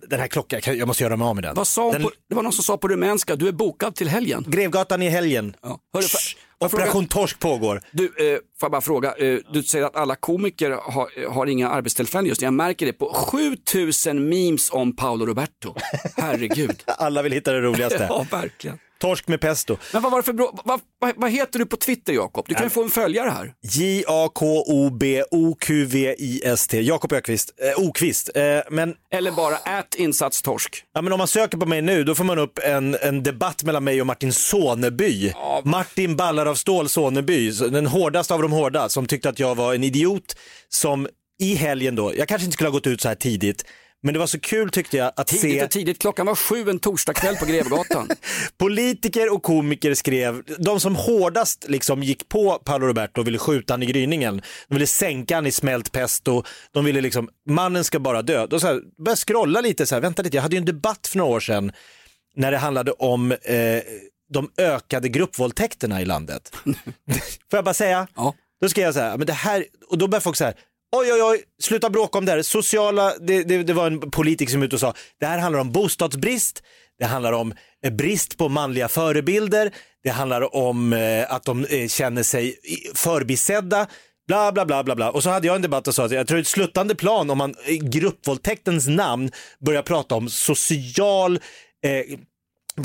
Den- här klockan, jag måste göra mig av med den. Vad sa den på, det var någon som sa på rumänska, du är bokad till helgen. Grevgatan i helgen. Ja. Hörru, Shh, jag fråga- Operation Torsk pågår. Du, eh, får jag bara fråga, eh, du säger att alla komiker har, har inga arbetstillfällen just nu. Jag märker det på 7000 memes om Paolo Roberto. Herregud. [laughs] Alla vill hitta det roligaste. [laughs] ja, verkligen. Torsk med pesto. Men vad var det för bra, vad, vad, vad heter du på Twitter Jakob? Du kan ju få en följare här. J-A-K-O-B-O-Q-V-I-S-T. Jakob Ökvist. Eh, Okvist. Eh, men, Eller bara ät insatstorsk. ja, men om man söker på mig nu då får man upp en, en debatt mellan mig och Martin Soneby. Martin Ballar av stål Soneby, så den hårdaste av de hårda, som tyckte att jag var en idiot som i helgen då, jag kanske inte skulle ha gått ut så här tidigt, men det var så kul tyckte jag att Tidigt se och tidigt, klockan var sju en torsdagkväll på Grevgatan. [laughs] Politiker och komiker skrev, de som hårdast liksom gick på Paolo Roberto och ville skjuta han i gryningen, de ville sänka han i smält pesto, de ville liksom, mannen ska bara dö. Då så här, började scrolla lite så här, vänta lite, jag hade ju en debatt för några år sedan när det handlade om eh, de ökade gruppvåldtäkterna i landet. [laughs] Får jag bara säga? Ja. Då ska jag säga, men det här, och då börjar folk så här, oj oj oj, sluta bråka om det här. Sociala, det, det, det var en politiker som ut och sa, det här handlar om bostadsbrist, det handlar om eh, brist på manliga förebilder, det handlar om eh, att de eh, känner sig förbisedda, bla bla bla bla bla. Och så hade jag en debatt och sa att jag tror det är ett sluttande plan om man i gruppvåldtäktens namn börjar prata om social eh,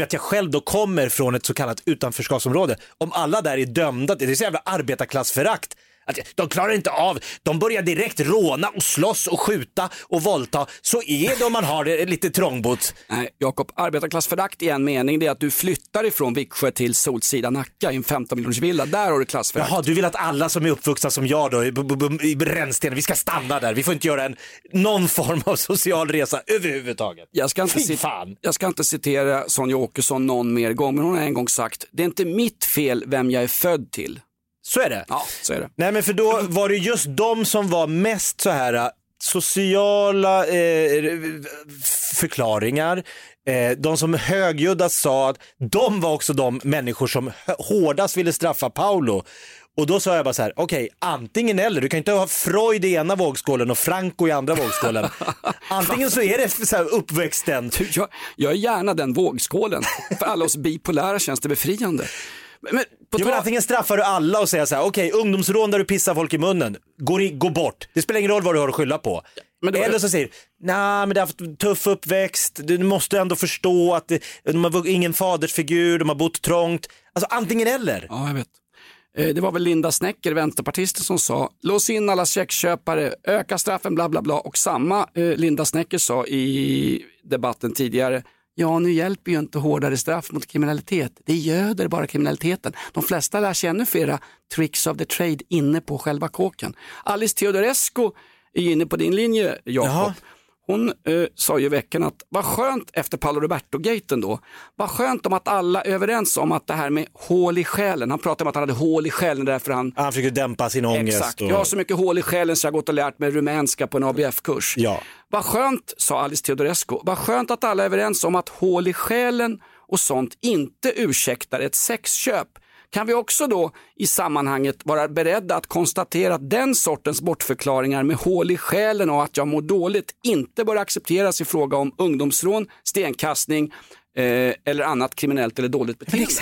att jag själv då kommer från ett så kallat utanförskapsområde. Om alla där är dömda, det är så jävla arbetarklassförakt. Att de klarar inte av, de börjar direkt råna och slåss och skjuta och våldta. Så är det om man har det lite trångbott. Nej, Jakob, arbetarklassförakt i en mening det är att du flyttar ifrån Viksjö till Solsida Nacka i en 15 miljoners villa. Där har du klassförakt. Jaha, du vill att alla som är uppvuxna som jag då i, b- b- b- i Rännsten, vi ska stanna där. Vi får inte göra en, någon form av social resa överhuvudtaget. Jag ska, inte Fy fan. jag ska inte citera Sonja Åkesson någon mer gång, men hon har en gång sagt, det är inte mitt fel vem jag är född till. Så är det. Ja, så är det. Nej men för då var det just de som var mest så här äh, sociala eh, förklaringar. Eh, de som högljuddast sa att de var också de människor som hårdast ville straffa Paolo. Och då sa jag bara så här, okej, antingen eller. Du kan inte ha Freud i ena vågskålen och Franco i andra vågskålen. [laughs] Antingen så är det så här uppväxten. Jag, jag är gärna den vågskålen. För alla oss bipolära känns det befriande. Men, på Jo, men antingen straffar du alla och säger så här, okej, ungdomsrån där du pissar folk i munnen, gå, i, gå bort. Det spelar ingen roll vad du har att skylla på. men då- Eller så säger du, nej men det har haft en tuff uppväxt, du måste ändå förstå att det, de har ingen fadersfigur, de har bott trångt. Alltså antingen eller. Ja, jag vet. Eh, Det var väl Linda Snecker, vänsterpartisten, som sa lås in alla sexköpare, öka straffen, bla bla bla. Och samma eh, Linda Snecker sa i debatten tidigare, ja nu hjälper ju inte hårdare straff mot kriminalitet, det göder bara kriminaliteten. De flesta lär sig ännu flera tricks of the trade inne på själva kåken. Alice Teodorescu är ju inne på din linje, Jakob. Hon eh, sa ju i veckan att vad skönt efter Paolo Roberto-gaten då, vad skönt om att alla är överens om att det här med hål i själen, han pratade om att han hade hål i själen därför han Han försöker dämpa sin ångest. Exakt, och... jag har så mycket hål i själen så jag har gått och lärt mig rumänska på en ABF-kurs. Ja. Vad skönt, sa Alice Teodorescu, vad skönt att alla är överens om att hål i själen och sånt inte ursäktar ett sexköp. Kan vi också då i sammanhanget vara beredda att konstatera att den sortens bortförklaringar med hål i själen och att jag mår dåligt inte bör accepteras i fråga om ungdomsrån, stenkastning eh, eller annat kriminellt eller dåligt Men beteende?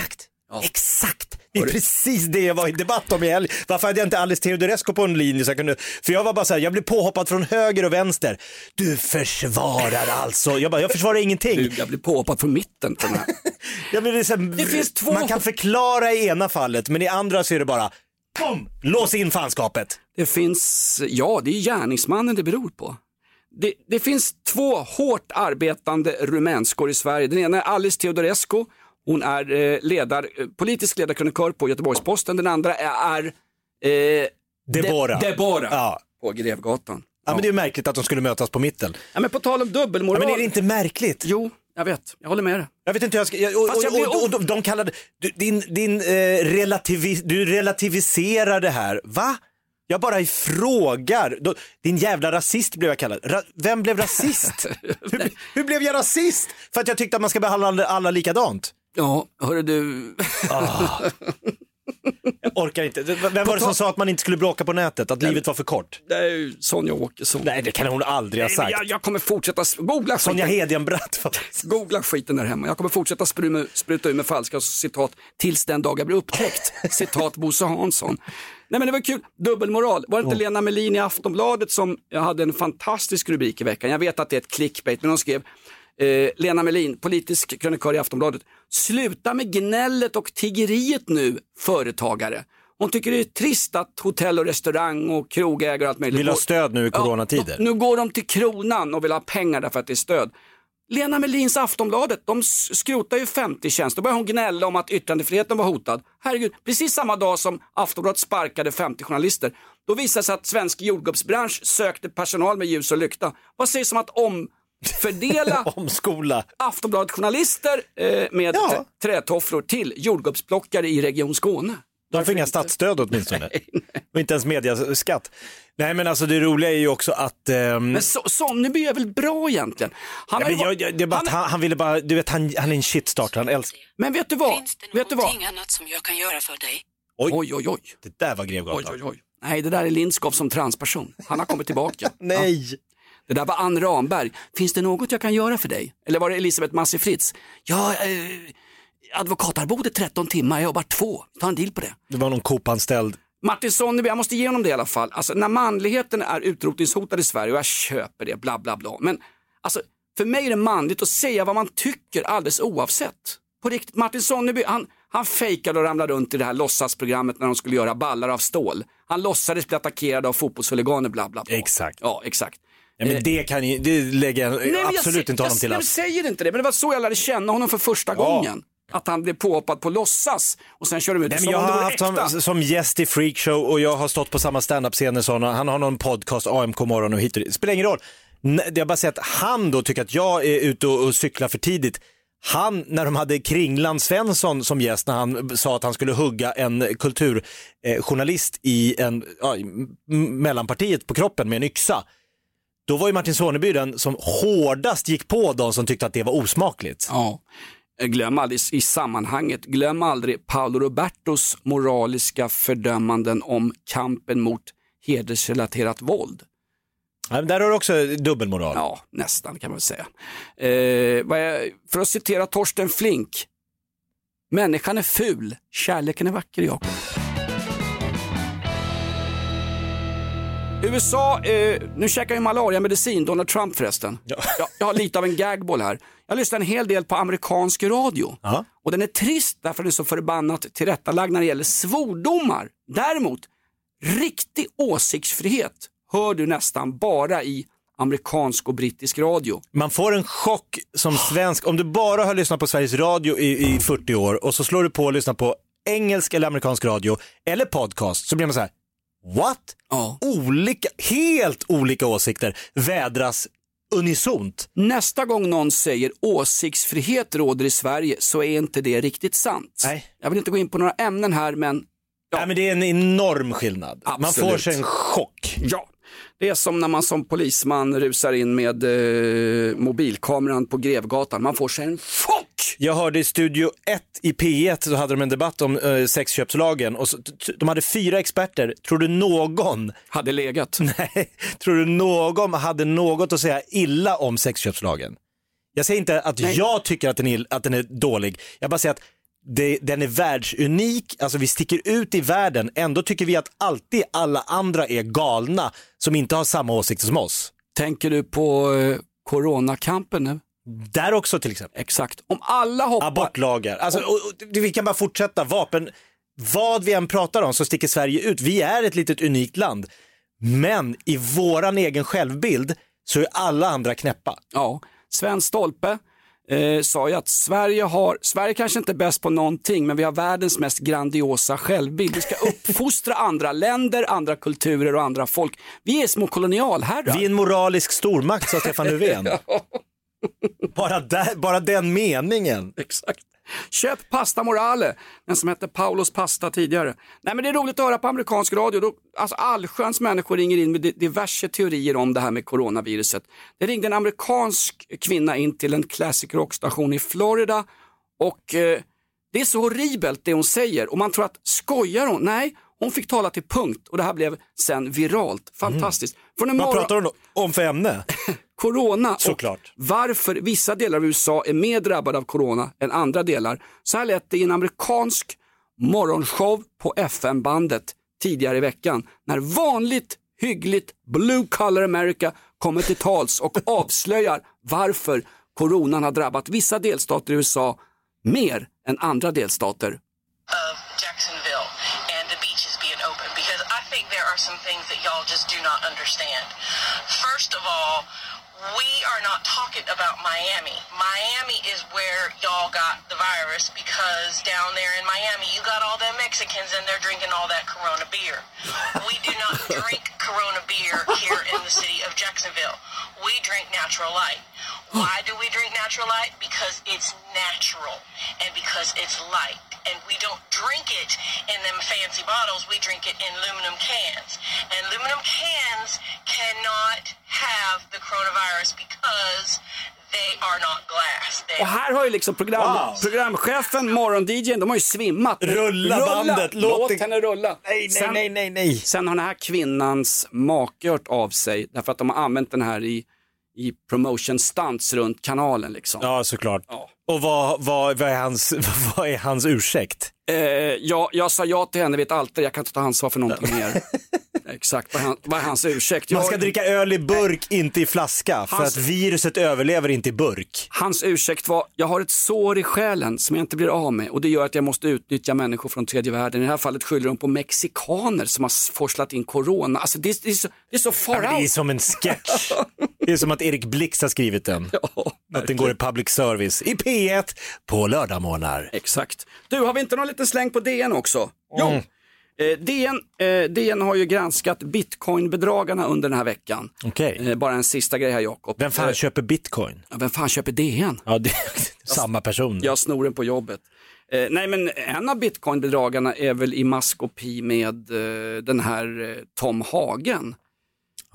Exakt, exakt. Det är precis det jag var i debatt om i helgen. Varför hade jag inte Alice Teodorescu på en linje? Så jag kunde... För jag var bara så här, jag blev påhoppad från höger och vänster. Du försvarar alltså. Jag bara, jag försvarar ingenting. Du, jag blir påhoppad från mitten den här. [laughs] Jag är så här, Det finns två- Man kan förklara i ena fallet, men i andra så är det bara boom, lås in fanskapet. Det finns, ja det är gärningsmannen det beror på. Det, det finns två hårt arbetande rumänskor i Sverige. Den ena är Alice Teodorescu, hon är eh, ledar, eh, politisk ledarkrönikör på Göteborgs-Posten. Den andra är, eh, Deborah. De, Deborah Ja. på Grevgatan. Ja, men det är märkligt att de skulle mötas på mitten. Ja, men på tal om dubbelmoral. Ja, men är det inte märkligt? Jo, jag vet, jag håller med dig. Jag vet inte hur jag ska... Jag, och, Fast jag blir och, och, och, de- de kallade... Du, din din eh, relativi, du relativiserar det här. Va? Jag bara frågar. Din jävla rasist blev jag kallad. Ra, vem blev rasist? [laughs] hur, hur blev jag rasist? För att jag tyckte att man ska behandla alla likadant. Ja, hörru du, Jag orkar inte. Vem var det som sa att man inte skulle bråka på nätet? Att livet var för kort? det är Sonja Åkesson. Nej, det kan hon aldrig ha sagt. jag, jag kommer fortsätta, googla Sonja skiten. Hedenbratt. Googla skiten där hemma. Jag kommer fortsätta spruta, spruta ur med falska citat tills den dag jag blir upptäckt. [laughs] citat Bosse Hansson. Nej men det var kul, dubbelmoral. Var det inte Lena Melin i Aftonbladet som hade en fantastisk rubrik i veckan? Jag vet att det är ett clickbait, men hon skrev eh, Lena Melin, politisk krönikör i Aftonbladet. Sluta med gnället och tiggeriet nu, företagare. Hon tycker det är trist att hotell och restaurang och krogägare och allt möjligt Vill ha stöd nu i Ja, coronatider. de- nu går de till kronan och vill ha pengar därför att det är stöd. Lena Melins Aftonbladet, de skrotar ju 50 tjänster. Då börjar hon gnälla om att yttrandefriheten var hotad. Herregud, precis samma dag som Aftonbladet sparkade 50 journalister. Då visade det sig att svensk jordgubbsbransch sökte personal med ljus och lykta. Vad sägs om att omfördela [laughs] Omskola. Aftonbladet-journalister eh, med Ja. trätofflor till jordgubbsplockare i Region Skåne? De får inga statsstöd åtminstone. [laughs] Och inte ens mediaskatt. Nej men alltså det roliga är ju också att... ehm, Men so Sonneby är väl bra egentligen? Han ja, har ju men varit- jag, jag, det är bara att han- han, han ville bara, du vet han, han är en shitstarter, han älskar... Men vet du vad? Finns det Vet du vad? någonting annat som jag kan göra för dig? Oj, Oj, oj, oj. det där var oj, Grevgatan. oj, oj. Nej, det där är Lindskov som transperson. Han har kommit tillbaka. [laughs] Nej! Det där var Ann Ramberg. Finns det något jag kan göra för dig? Eller var det Elisabeth Massi Fritz? Ja, eh, advokatarvode 13 timmar, jag jobbar två. Ta en deal på det. Det var någon Coop-anställd. Martin Sonneby, jag måste ge honom det i alla fall. Alltså, när manligheten är utrotningshotad i Sverige och jag köper det, bla bla bla. Men alltså, för mig är det manligt att säga vad man tycker alldeles oavsett. På riktigt, Martin Sonneby, han, han fejkade och ramlade runt i det här låtsasprogrammet när de skulle göra ballar av stål. Han låtsades bli attackerad av fotbollshuliganer, bla bla bla. Exakt. Ja, exakt. Ja, men det kan ju, det lägger jag Nej, jag absolut sä- inte honom jag, till Jag last. säger inte det, men det var så jag lärde känna honom för första gången. Att han blev påhoppad på låtsas och sen körde de ut Nej, men jag har haft äkta. som, som gäst i Freakshow och jag har stått på samma standup-scener som han har någon podcast, AMK morgon och hit och dit. Spelar ingen roll. Jag bara säger att han då tycker att jag är ute och, och cyklar för tidigt. Han, när de hade Kringland Svensson som gäst, när han sa att han skulle hugga en kulturjournalist i en, ja, mellanpartiet på kroppen med en yxa. Då var ju Martin Soneby den som hårdast gick på de som tyckte att det var osmakligt. Ja. Glöm aldrig i sammanhanget, glöm aldrig Paolo Robertos moraliska fördömanden om kampen mot hedersrelaterat våld. Ja, där har du också dubbelmoral. Ja, nästan kan man väl säga. Eh, för att citera Torsten Flink, människan är ful, kärleken är vacker Jakob. USA, eh, nu käkar ju malariamedicin, Donald Trump förresten. Jag, jag har lite av en gagball här. Jag lyssnar en hel del på amerikansk radio. Ja. Och den är trist därför den är så förbannat tillrättalagd när det gäller svordomar. Däremot, riktig åsiktsfrihet hör du nästan bara i amerikansk och brittisk radio. Man får en chock som svensk, om du bara har lyssnat på Sveriges Radio i, i 40 år och så slår du på och lyssnar på engelsk eller amerikansk radio eller podcast så blir man så här, what? Ja. Olika, helt olika åsikter vädras unisont. Nästa gång någon säger åsiktsfrihet råder i Sverige så är inte det riktigt sant. Nej. Jag vill inte gå in på några ämnen här men Nej, men det är en enorm skillnad. Man Absolut. får sig en chock. Ja, det är som när man som polisman rusar in med eh, mobilkameran på Grevgatan. Man får sig en chock! Jag hörde i Studio 1 i P1 så hade de en debatt om eh, sexköpslagen och så, de hade fyra experter. Tror du någon Hade legat. [laughs] Nej, tror du någon hade något att säga illa om sexköpslagen? Jag säger inte att jag tycker att den, är, att den är dålig, jag bara säger att det, den är världsunik, alltså vi sticker ut i världen, ändå tycker vi att alltid alla andra är galna som inte har samma åsikter som oss. Tänker du på eh, coronakampen nu? Där också till exempel. Exakt. Om alla hoppar... Abortlagar, alltså, och, och, vi kan bara fortsätta, vapen, vad vi än pratar om så sticker Sverige ut. Vi är ett litet unikt land, men i våran egen självbild så är alla andra knäppa. Ja, Sven Stolpe eh, sa ju att Sverige har, Sverige kanske inte är bäst på någonting, men vi har världens mest grandiosa självbild. Vi ska uppfostra [laughs] andra länder, andra kulturer och andra folk. Vi är små kolonialherrar. Vi är en moralisk stormakt, sa Stefan Löfven. [laughs] Bara, där, bara den meningen. Exakt. Köp Pasta Morale, den som hette Paulos Pasta tidigare. Nej men det är roligt att höra på amerikansk radio. Då, alltså allsköns människor ringer in med di- diverse teorier om det här med coronaviruset. Det ringde en amerikansk kvinna in till en classic rockstation i Florida och eh, det är så horribelt det hon säger och man tror att skojar hon? Nej, hon fick tala till punkt och det här blev sen viralt. Fantastiskt. En Vad morgon- pratar hon om för ämne? [laughs] corona Såklart. och varför vissa delar av USA är mer drabbade av corona än andra delar. Så här lät det i en amerikansk morgonshow på FM-bandet tidigare i veckan när vanligt hyggligt Blue Collar America kommer till tals och [laughs] avslöjar varför coronan har drabbat vissa delstater i USA mer än andra delstater. of Jacksonville and the beaches being open because I think there are some things that y'all just do not understand. First of all, we are not talking about Miami. Miami is where y'all got the virus because down there in Miami you got all them Mexicans and they're drinking all that Corona beer. We do not [laughs] drink Corona beer here in the city of Jacksonville. We drink natural light. Why do we drink natural light? Because it's natural and because it's light. And we don't drink it in them fancy bottles, we drink it in aluminum cans. And aluminum cans cannot have the coronavirus because they are not glass. They Och här har ju liksom program, Wow. programchefen, morgon-DJn, de har ju svimmat. Rulla bandet, låt låt henne rulla. Nej, nej, Sen- nej, nej, nej. Sen har den här kvinnans make hört av sig därför att de har använt den här i, i promotion stunts runt kanalen. Liksom. Ja, såklart. Ja. Och vad, vad, vad, är hans, [laughs] vad är hans ursäkt? Eh, jag, jag sa ja till henne vid ett altare, jag kan inte ta ansvar för någonting mer. [laughs] Exakt, vad är, han, vad är hans ursäkt? Man ska dricka öl i burk, inte i flaska. För Hans- att viruset överlever inte i burk. Hans ursäkt var, jag har ett sår i själen som jag inte blir av med och det gör att jag måste utnyttja människor från tredje världen. I det här fallet skyller de på mexikaner som har forslat in corona. Alltså det, det, är, så, det är så far Det är out. som en sketch. Det är som att Erik Blix har skrivit den. [laughs] att den går i public service i P1 på lördagmorgnar. Exakt. Du, har vi inte någon liten släng på DN också? Jo. Mm. Eh, DN, eh, DN har ju granskat bitcoinbedragarna under den här veckan. Okej. Eh, bara en sista grej här Jakob. Vem fan Eh, köper bitcoin? ja, vem fan köper DN? Ja, det är [laughs] samma person. Jag har snoren på jobbet. Eh, nej men en av bitcoinbedragarna är väl i maskopi med eh, den här eh, Tom Hagen.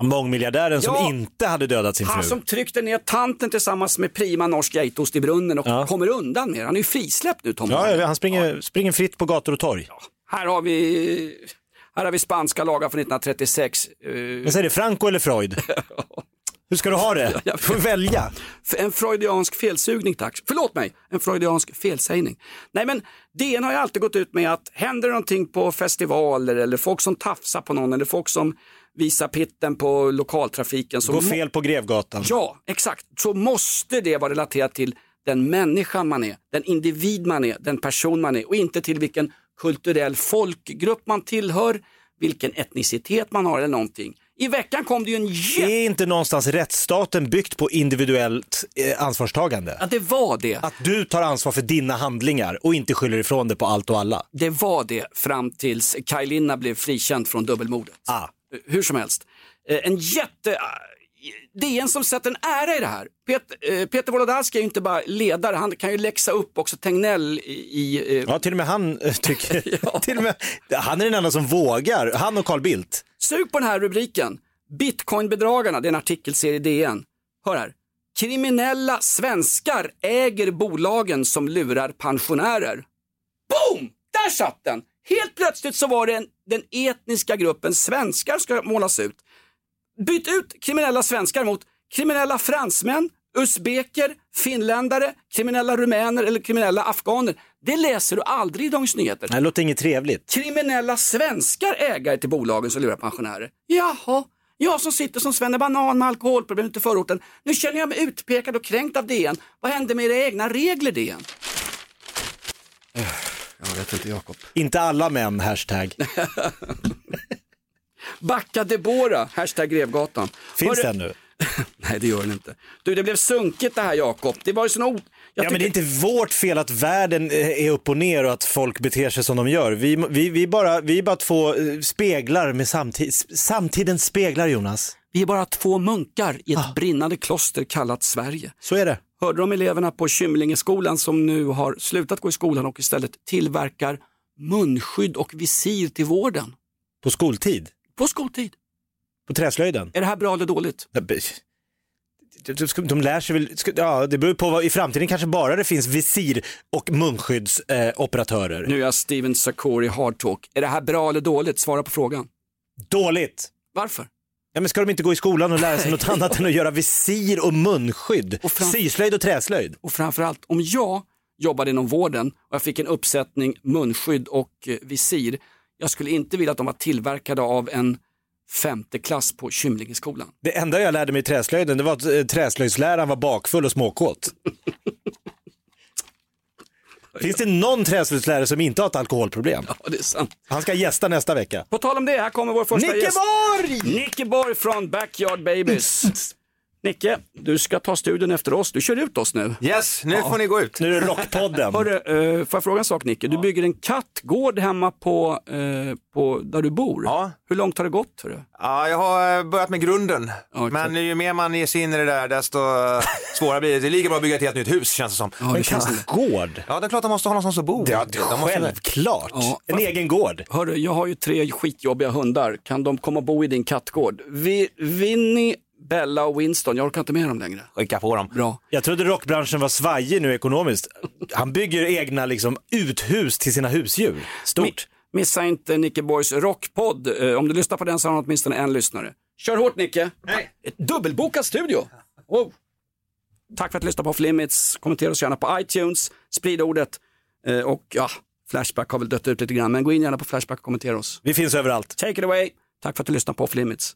Mångmiljardären som Ja. inte hade dödat sin Han fru. som tryckte ner tanten tillsammans med prima norsk geitost i brunnen och Ja. kommer undan med det. Han är ju frisläppt nu Tom. Ja, han springer, springer fritt på gator och torg. Här har vi, här har vi spanska lagar från 1936. Eh, Men säger det Franco eller Freud? [laughs] Hur ska du ha det? Du får välja. En freudiansk felsugning tack. Förlåt mig, en freudiansk felsägning. Nej men DN har ju alltid gått ut med att händer någonting på festivaler eller folk som tafsar på någon eller folk som visar pitten på lokaltrafiken. Så Gå fel på Grevgatan. Ja, exakt. Så måste det vara relaterat till den människa man är, den individ man är, den person man är och inte till vilken kulturell folkgrupp man tillhör, vilken etnicitet man har eller någonting. I veckan kom det ju en jätte... Är inte någonstans rättsstaten byggt på individuellt eh, ansvarstagande? Ja, det var det. Att du tar ansvar för dina handlingar och inte skyller ifrån det på allt och alla. Det var det fram tills Kaj Linna blev frikänd från dubbelmordet. Ah. Hur som helst. Eh, En jätte... Det är en som sätter en ära i det här. Peter, eh, Peter Wolodarski är ju inte bara ledare, han kan ju läxa upp också Tegnell i... i eh, Ja, till och med han eh, tycker... [laughs] till och med, han är den enda som vågar. Han och Carl Bildt. Sug på den här rubriken. Bitcoinbedragarna, det är en artikelserie i DN. Hör här. Kriminella svenskar äger bolagen som lurar pensionärer. Boom! Där satt den! Helt plötsligt så var det en, den etniska gruppen svenskar ska målas ut. Byt ut kriminella svenskar mot kriminella fransmän, usbeker, finländare, kriminella rumäner eller kriminella afghaner. Det läser du aldrig i Dagens Nyheter. Det låter inget trevligt. Kriminella svenskar ägare till bolagen som lurar pensionärer. Jaha, jag som sitter som Svenne Banan med alkoholproblem ute i förorten. Nu känner jag mig utpekad och kränkt av DN. Vad hände med era egna regler DN? Jag vet inte Jakob. Inte alla män, hashtag. [laughs] Backa Debora, hashtag Grevgatan. Finns Hörru- den nu? [laughs] Nej det gör den inte. Du det blev sunkigt det här Jakob. Det var ju sån. Jag Ja, men det är inte vårt fel att världen eh, är upp och ner och att folk beter sig som de gör. Vi, vi, vi, bara, vi är bara två eh, speglar med samtid, samtidens speglar, Jonas. Vi är bara två munkar i ett brinnande kloster kallat Sverige. Så är det. Hörde de eleverna på Kymlingeskolan som nu har slutat gå i skolan och istället tillverkar munskydd och visir till vården? På skoltid? På skoltid. På träslöjden? Är det här bra eller dåligt? De, lär sig väl, ja det beror på vad, i framtiden kanske bara det finns visir och munskyddsoperatörer. Eh. Nu är jag Steven Sakori Hard Talk. Är det här bra eller dåligt? Svara på frågan. Dåligt! Varför? Ja, men ska de inte gå i skolan och lära sig något annat än att göra visir och munskydd? Och Syslöjd och träslöjd? Och framförallt om jag jobbade inom vården och jag fick en uppsättning munskydd och eh, visir. Jag skulle inte vilja att de var tillverkade av en femte klass på Kymlingeskolan. Det enda jag lärde mig i träslöjden det var att eh, träslöjdsläraren var bakfull och småkåt. [laughs] Finns det någon träslöjdslärare som inte har ett alkoholproblem? Ja, det är sant. Han ska gästa nästa vecka. På tal om det, här kommer vår första Nicke gäst. Borg! Nicke Borg från Backyard Babies. [laughs] Nicke, du ska ta studion efter oss. Du kör ut oss nu. Yes, nu får ni gå ut. Nu är det Rockpodden. [laughs] Hörru, eh, får jag fråga en sak Nicke? Du bygger en kattgård hemma på, eh, på där du bor. Ja. Hur långt har det gått? Hörru? Ja, jag har eh, börjat med grunden. Ja. Men ju mer man ger sig in i det där, desto svårare blir det. Det är lika bra att bygga ett helt nytt hus, känns det som. Ja, det känns det. Gård? Ja, det är klart de måste ha någonstans att bo. Ja, De måste- självklart. Ja. En egen gård. Hörru, jag har ju tre skitjobbiga hundar. Kan de komma och bo i din kattgård? Vi, Winnie, Bella och Winston, jag orkar inte med dem längre. Skicka på dem. Bra. Jag trodde rockbranschen var svajig nu ekonomiskt. Han bygger egna liksom, uthus till sina husdjur. Stort. Missa inte Nicke Borgs rockpodd. Eh, om du lyssnar på den så har han åtminstone en lyssnare. Kör hårt Nicke! Ett dubbelbokad studio! Wow. Tack för att du lyssnade på Off Limits. Kommentera oss gärna på iTunes, sprid ordet eh, och ja, Flashback har väl dött ut lite grann, men gå in gärna på Flashback och kommentera oss. Vi finns överallt. Take it away! Tack för att du lyssnade på Off Limits.